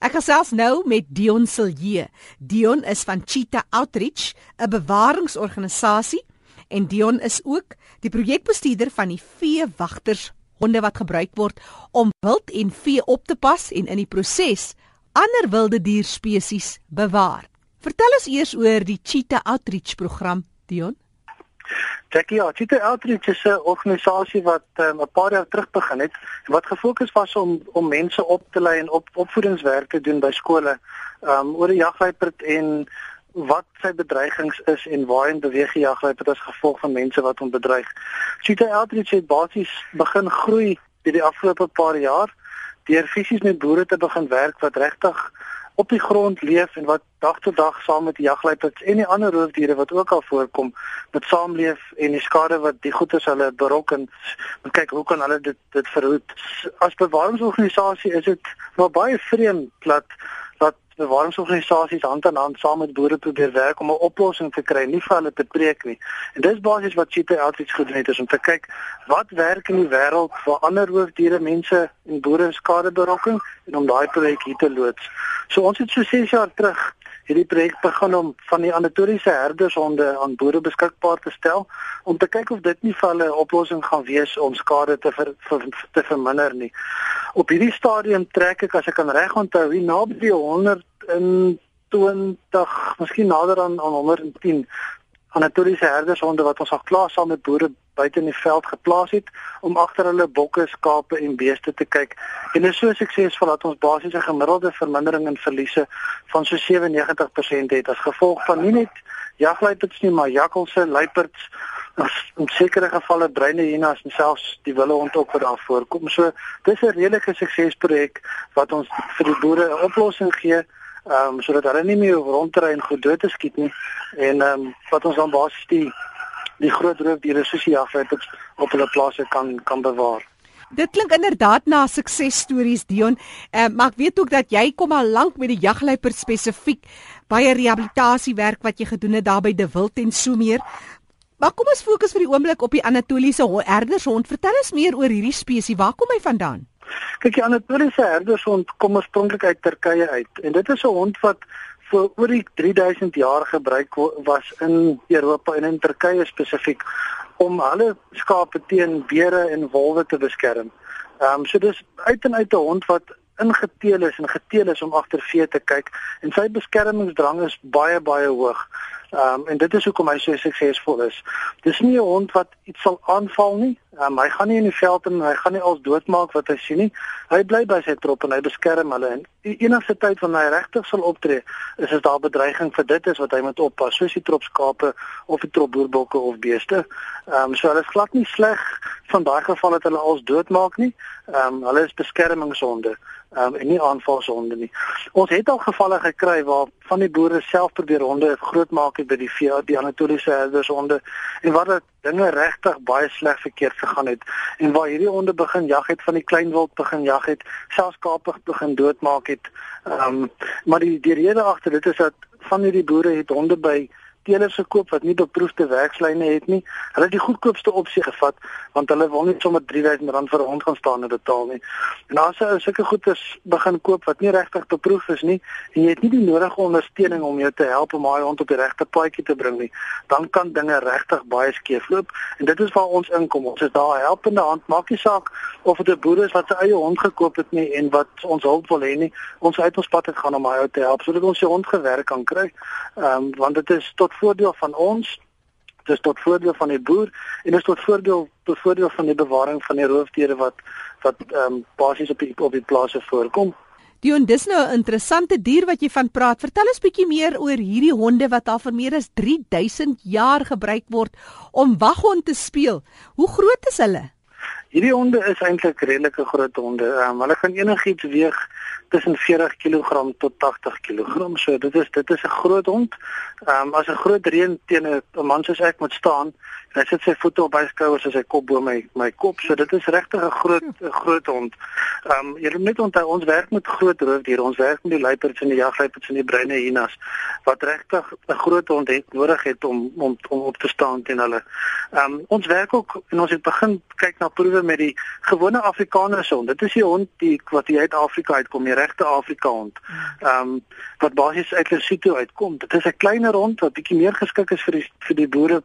Ek gesels nou met Dion Silje. Dion is van Cheetah Outreach, 'n bewaringsorganisasie en Dion is ook die projekbestuurder van die veewagters honde wat gebruik word om wild en vee op te pas en in die proses ander wilde dier spesies bewaar. Vertel ons eers oor die Cheetah Outreach program, Dion. Jackie, ja, Cheetah Outreach is 'n organisasie wat um, 'n paar jaar terug begin het wat gefokus was om om mense op te lei en op opvoedingswerk te doen by skole um, oor die jagluiperd en wat sy bedreigings is en waarheen beweeg die jagluiperd as gevolg van mense wat hom bedreig. Cheetah Outreach het basies begin groei deur die afgelope paar jaar deur fisies met boere te begin werk wat regtig op die grond leef en wat dag tot dag saam met die jagluiperds en die ander roofdiere wat ook al voorkom met saamleef en die skade wat die goeie hulle berokken en kyk hoe kan hulle dit dit verhoed. As bewaringsorganisasie is dit maar baie vreemd dat bewaringsorganisasies hand aan hand saam met boere probeer werk om 'n oplossing te kry, nie vir hulle te preek nie. En dis basies wat Cheetah Outreach gedoen het, is om te kyk wat werk in die wêreld vir ander roofdiere, mense en boere skade berokken en om daai projek hier te loods. So ons het so 6 jaar terug hierdie projek begin om van die anatoliese herdershonde aan boere beskikbaar te stel om te kyk of dit nie vir hulle 'n oplossing gaan wees om skade te ver, ver, te verminder nie. Op hierdie stadium trek ek as ek kan reg onthou, hier naby 120, miskien nader aan aan 110 anatoliese herdershonde wat ons al klaar saam met boere buite in die veld geplaas het om agter hulle bokke, skape en beeste te kyk. En dit is so suksesvol dat ons basies 'n gemiddelde vermindering in verliese van so 97% het as gevolg van nie net jagluiperds nie, maar jakkalse, luiperds, in sekere gevalle bruine hyenas en selfs die willehond ook wat daar voorkom. So dis 'n redelike suksesprojek wat ons vir die boere 'n oplossing gee ehm um, sodat hulle nie meer rondry en goed dood te skiet nie en ehm um, wat ons dan basies die die groot roofdiere soos die jagluiperds op hulle plase kan kan bewaar. Dit klink inderdaad na suksesstories Dion. Ehm uh, maar ek weet ook dat jy kom al lank met die jagluiperd spesifiek baie rehabilitasiewerk wat jy gedoen het daar by De Wild en so meer. Maar kom ons fokus vir die oomblik op die Anatoliese herdershond. Vertel ons meer oor hierdie spesies. Waar kom hy vandaan? Kyk, die Anatoliese herdershond kom oorspronklik uit Turkye uit en dit is 'n hond wat vir oor die 3000 jaar gebruik was in Europa en in Turkye spesifiek om alle skape teen beere en wolwe te beskerm. Ehm um, so dis uit en uit 'n hond wat ingeteel is en geteel is om agter vee te kyk en sy beskermingsdrang is baie baie hoog. Ehm um, en dit is hoekom hy so suksesvol is. Dis nie 'n hond wat iets sal aanval nie. Ehm um, hy gaan nie in die veld en hy gaan nie als doodmaak wat hy sien nie. Hy bly by sy trop en hy beskerm hulle. En die enigste tyd wanneer hy regtig sal optree, is as daar bedreiging vir dit is wat hy moet oppas, soos die trop skape of die trop boerbokke of beeste. Ehm um, so hulle is glad nie sleg van daai geval dat hulle als doodmaak nie. Ehm um, hulle is beskermingshonde um, en nie aanvalshonde nie. Ons het al gevalle gekry waar van die boere self probeer honde grootmaak het by die vee, die Anatoliese herdershonde en waar dit dinge regtig baie sleg verkeerd gegaan het en waar hierdie honde begin jag het van die klein wild begin jag het, selfs kapig begin doodmaak het. Ehm um, maar die die rede agter dit is dat van hierdie boere het honde by teelers gekoop wat nie beproefde werkslyne het nie. Hulle het die goedkoopste opsie gevat want hulle wil nie sommer R3000 vir 'n hond gaan staan en betaal nie. En as jy sulke goeders begin koop wat nie regtig beproef is nie en jy het nie die nodige ondersteuning om jou te help om daai hond op die regte paadjie te bring nie, dan kan dinge regtig baie skeefloop en dit is waar ons inkom. Ons is daar helpende hand, maak nie saak of dit 'n boer is wat sy eie hond gekoop het nie en wat ons hulp wil hê nie. Ons uit ons pad het gaan om hy te help sodat ons sy hond gewerk kan kry. Ehm um, want dit is tot voordeel van ons dis tot voordeel van die boer en dis tot voordeel tot voordeel van die bewaring van die roofdiere wat wat ehm um, basies op die op die plase voorkom. Dion, dis nou 'n interessante dier wat jy van praat. Vertel ons bietjie meer oor hierdie honde wat al vir meer as 3000 jaar gebruik word om waghond te speel. Hoe groot is hulle? Hierdie honde is eintlik redelike groot honde. Um, hulle kan enigiets weeg tussen 40 kg tot 80 kg. So dit is dit is 'n groot hond. Ehm um, as 'n groot reën teen 'n man soos ek moet staan hy sit sy voete op my skouers en sy kop bo my my kop. So dit is regtig 'n groot groot hond. Ehm um, jy moet onthou ons werk met groot roofdiere. Ons werk met die luiperds en die jagluiperds en die bruine hyenas wat regtig 'n groot hond het nodig het om om om op te staan teen hulle. Ehm um, ons werk ook en ons het begin kyk na proewe met die gewone Afrikaner hond. Dit is die hond die wat uit Afrika uitkom, die regte Afrika hond. Ehm um, wat basies uit Lesotho uitkom. Dit is 'n kleiner hond wat bietjie meer geskik is vir die vir die boere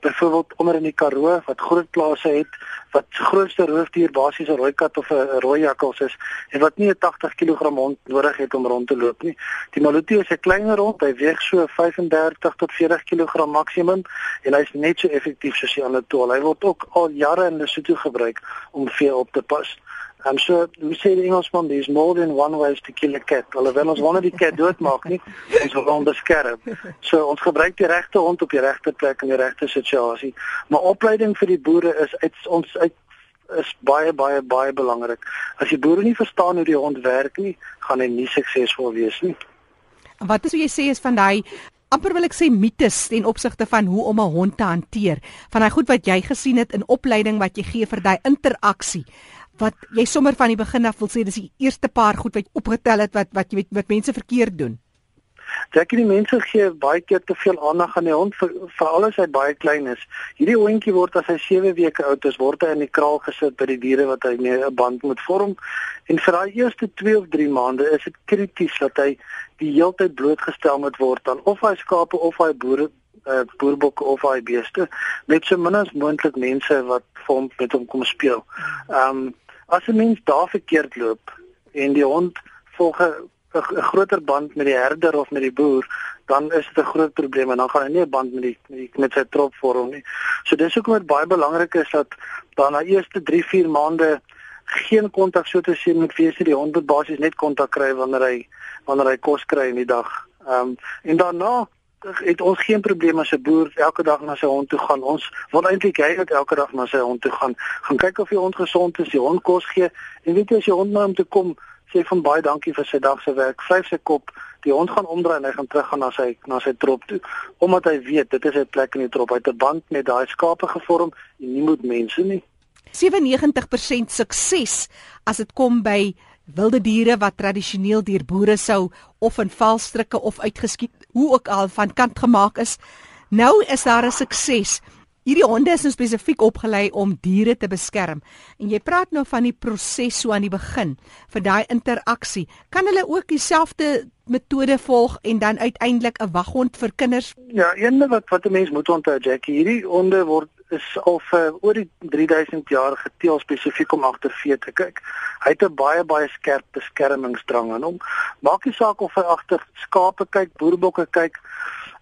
byvoorbeeld onder in die Karoo wat groot plase het wat grootste roofdier basies 'n rooi kat of 'n rooi jakkals is en wat nie 'n 80 kg hond nodig het om rond te loop nie. Die Maloti is 'n kleiner hond, hy weeg so 35 tot 40 kg maksimum en hy's net so effektief soos die ander tool. Hy word ook al jare in Lesotho gebruik om vee op te pas. I'm sure we say in Engelsman there's more than one ways to kill a cat. Alhoewel ons wanneer die kat doodmaak nie, ons wil hom beskerm. So ons gebruik die regte hond op die regte plek in die regte situasie. Maar opleiding vir die boere is uit ons uit is baie baie baie belangrik. As die boere nie verstaan hoe die hond werk nie, gaan hy nie suksesvol wees nie. Wat is wat jy sê is van daai amper wil ek sê mites ten opsigte van hoe om 'n hond te hanteer. Van daai goed wat jy gesien het in opleiding wat jy gee vir daai interaksie wat jy sommer van die begin af wil sê dis die eerste paar goed wat jy opgetel het wat wat jy weet wat mense verkeerd doen. Ek die mense gee baie keer te veel aandag aan die hond vir veral as hy baie klein is. Hierdie hondjie word as hy 7 weke oud is, word hy in die kraal gesit by die diere wat hy 'n band moet vorm. En vir daai eerste 2 of 3 maande is dit krities dat hy die hele tyd blootgestel moet word aan of hy skape of hy boere uh, boerbokke of hy beeste met so min as moontlik mense wat vir hom met hom kom speel. Ehm um, As 'n mens daar verkeerd loop en die hond volg 'n groter band met die herder of met die boer, dan is dit 'n groot probleem en dan gaan hy nie 'n band met die met, die, met sy trop vorm nie. So dis hoekom dit baie belangrik is dat dan na eerste 3, 4 maande geen kontak so te sien met wees nie. Die hond moet basies net kontak kry wanneer hy wanneer hy kos kry in die dag. Ehm um, en daarna het ons geen probleem as 'n boer elke dag na sy hond toe gaan. Ons wil eintlik hy net elke dag na sy hond toe gaan. Gaan kyk of die hond gesond is, die hond kos gee. En weet jy as jy hond na hom toe kom, sê van baie dankie vir sy dag se werk. Vryf sy kop. Die hond gaan omdraai en hy gaan terug gaan na sy na sy trop toe. Omdat hy weet dit is sy plek in die trop. Hy het 'n band met daai skape gevorm en nie moet mense nie. 97% sukses as dit kom by wilde diere wat tradisioneel deur boere sou of in valstrikke of uitgeskiet hoe ook al van kant gemaak is. Nou is daar 'n sukses. Hierdie honde is nou spesifiek opgelei om diere te beskerm. En jy praat nou van die proses so aan die begin vir daai interaksie. Kan hulle ook dieselfde metode volg en dan uiteindelik 'n waghond vir kinders? Ja, een wat wat 'n mens moet onthou, Jackie, hierdie honde word is al vir oor die 3000 jaar geteel spesifiek om agter vee te kyk. Hy het 'n baie baie skerp beskermingsdrang aan hom. Maak nie saak of hy agter skape kyk, boerbokke kyk.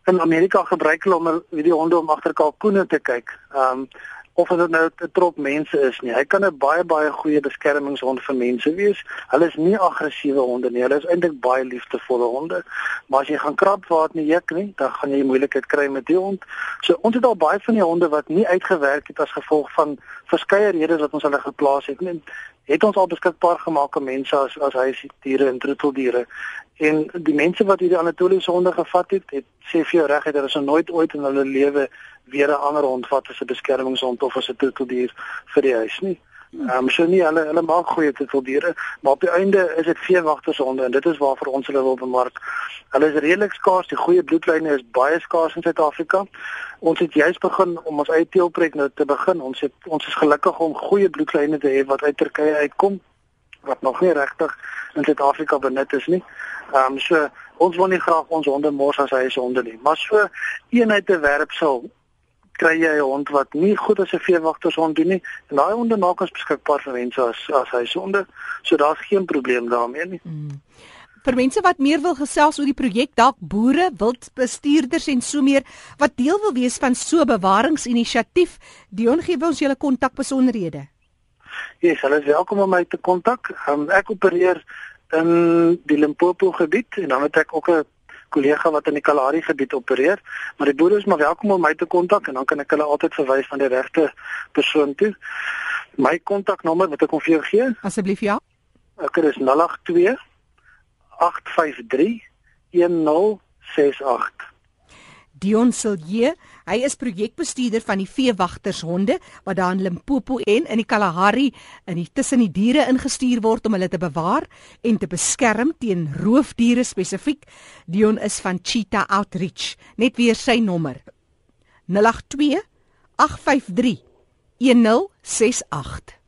In Amerika gebruik hulle om hierdie honde om agter kalkoene te kyk. Um of dit nou 'n trop mense is nie. Hy kan 'n baie baie goeie beskermingshond vir mense wees. Hulle is nie aggressiewe honde nie. Hulle is eintlik baie liefdevolle honde. Maar as jy gaan krap waar dit nie juk nie, dan gaan jy moeilikheid kry met die hond. So ons het al baie van die honde wat nie uitgewerk het as gevolg van verskeie redes wat ons hulle geplaas het nie. Het ons al beskikbaar gemaak aan mense as as huisdiere en troeteldiere. En die mense wat hierdie Anatoliese honde gevat het, het sê vir jou reg het hulle so nooit ooit in hulle lewe weer 'n ander hond vat as 'n beskermingshond of as 'n troeteldier vir die huis nie. Ehm um, so nie hulle hulle maak goeie troeteldiere, maar op die einde is dit veewagtershonde en dit is waarvoor ons hulle wil bemark. Hulle is redelik skaars, die goeie bloedlyne is baie skaars in Suid-Afrika. Ons het juist begin om ons eie teelprojek nou te begin. Ons het ons is gelukkig om goeie bloedlyne te hê wat uit Turkye uitkom wat nog nie regtig in Suid-Afrika benut is nie. Ehm um, so ons wil nie graag ons honde mors as hy se honde nie, maar so eenheid te werp sal kry jy 'n hond wat nie goed as 'n veewagtershond doen nie en daai honde maak ons beskikbaar vir mense as as hy sonde so daar's geen probleem daarmee nie. Hmm. Vir mense wat meer wil gesels oor die projek dalk boere, wildbestuurders en so meer wat deel wil wees van so bewaringsinisiatief, Dion gee ons julle kontakbesonderhede. Ja, yes, hulle is welkom om my te kontak. Um, ek opereer in die Limpopo gebied en dan het ek ook 'n kollega wat in die Kalahari gebied opereer, maar die boere is maar welkom om my te kontak en dan kan ek hulle altyd verwys na die regte persoon toe. My kontaknommer wat ek kon vir jou gee? Asseblief ja. Ek is 082 853 1068. Dion Silje. Hy is projekbestuurder van die veewagtershonde wat daar in Limpopo en in die Kalahari in die tussen die diere ingestuur word om hulle te bewaar en te beskerm teen roofdiere spesifiek. Dion is van Cheetah Outreach. Net weer sy nommer. 082 853 1068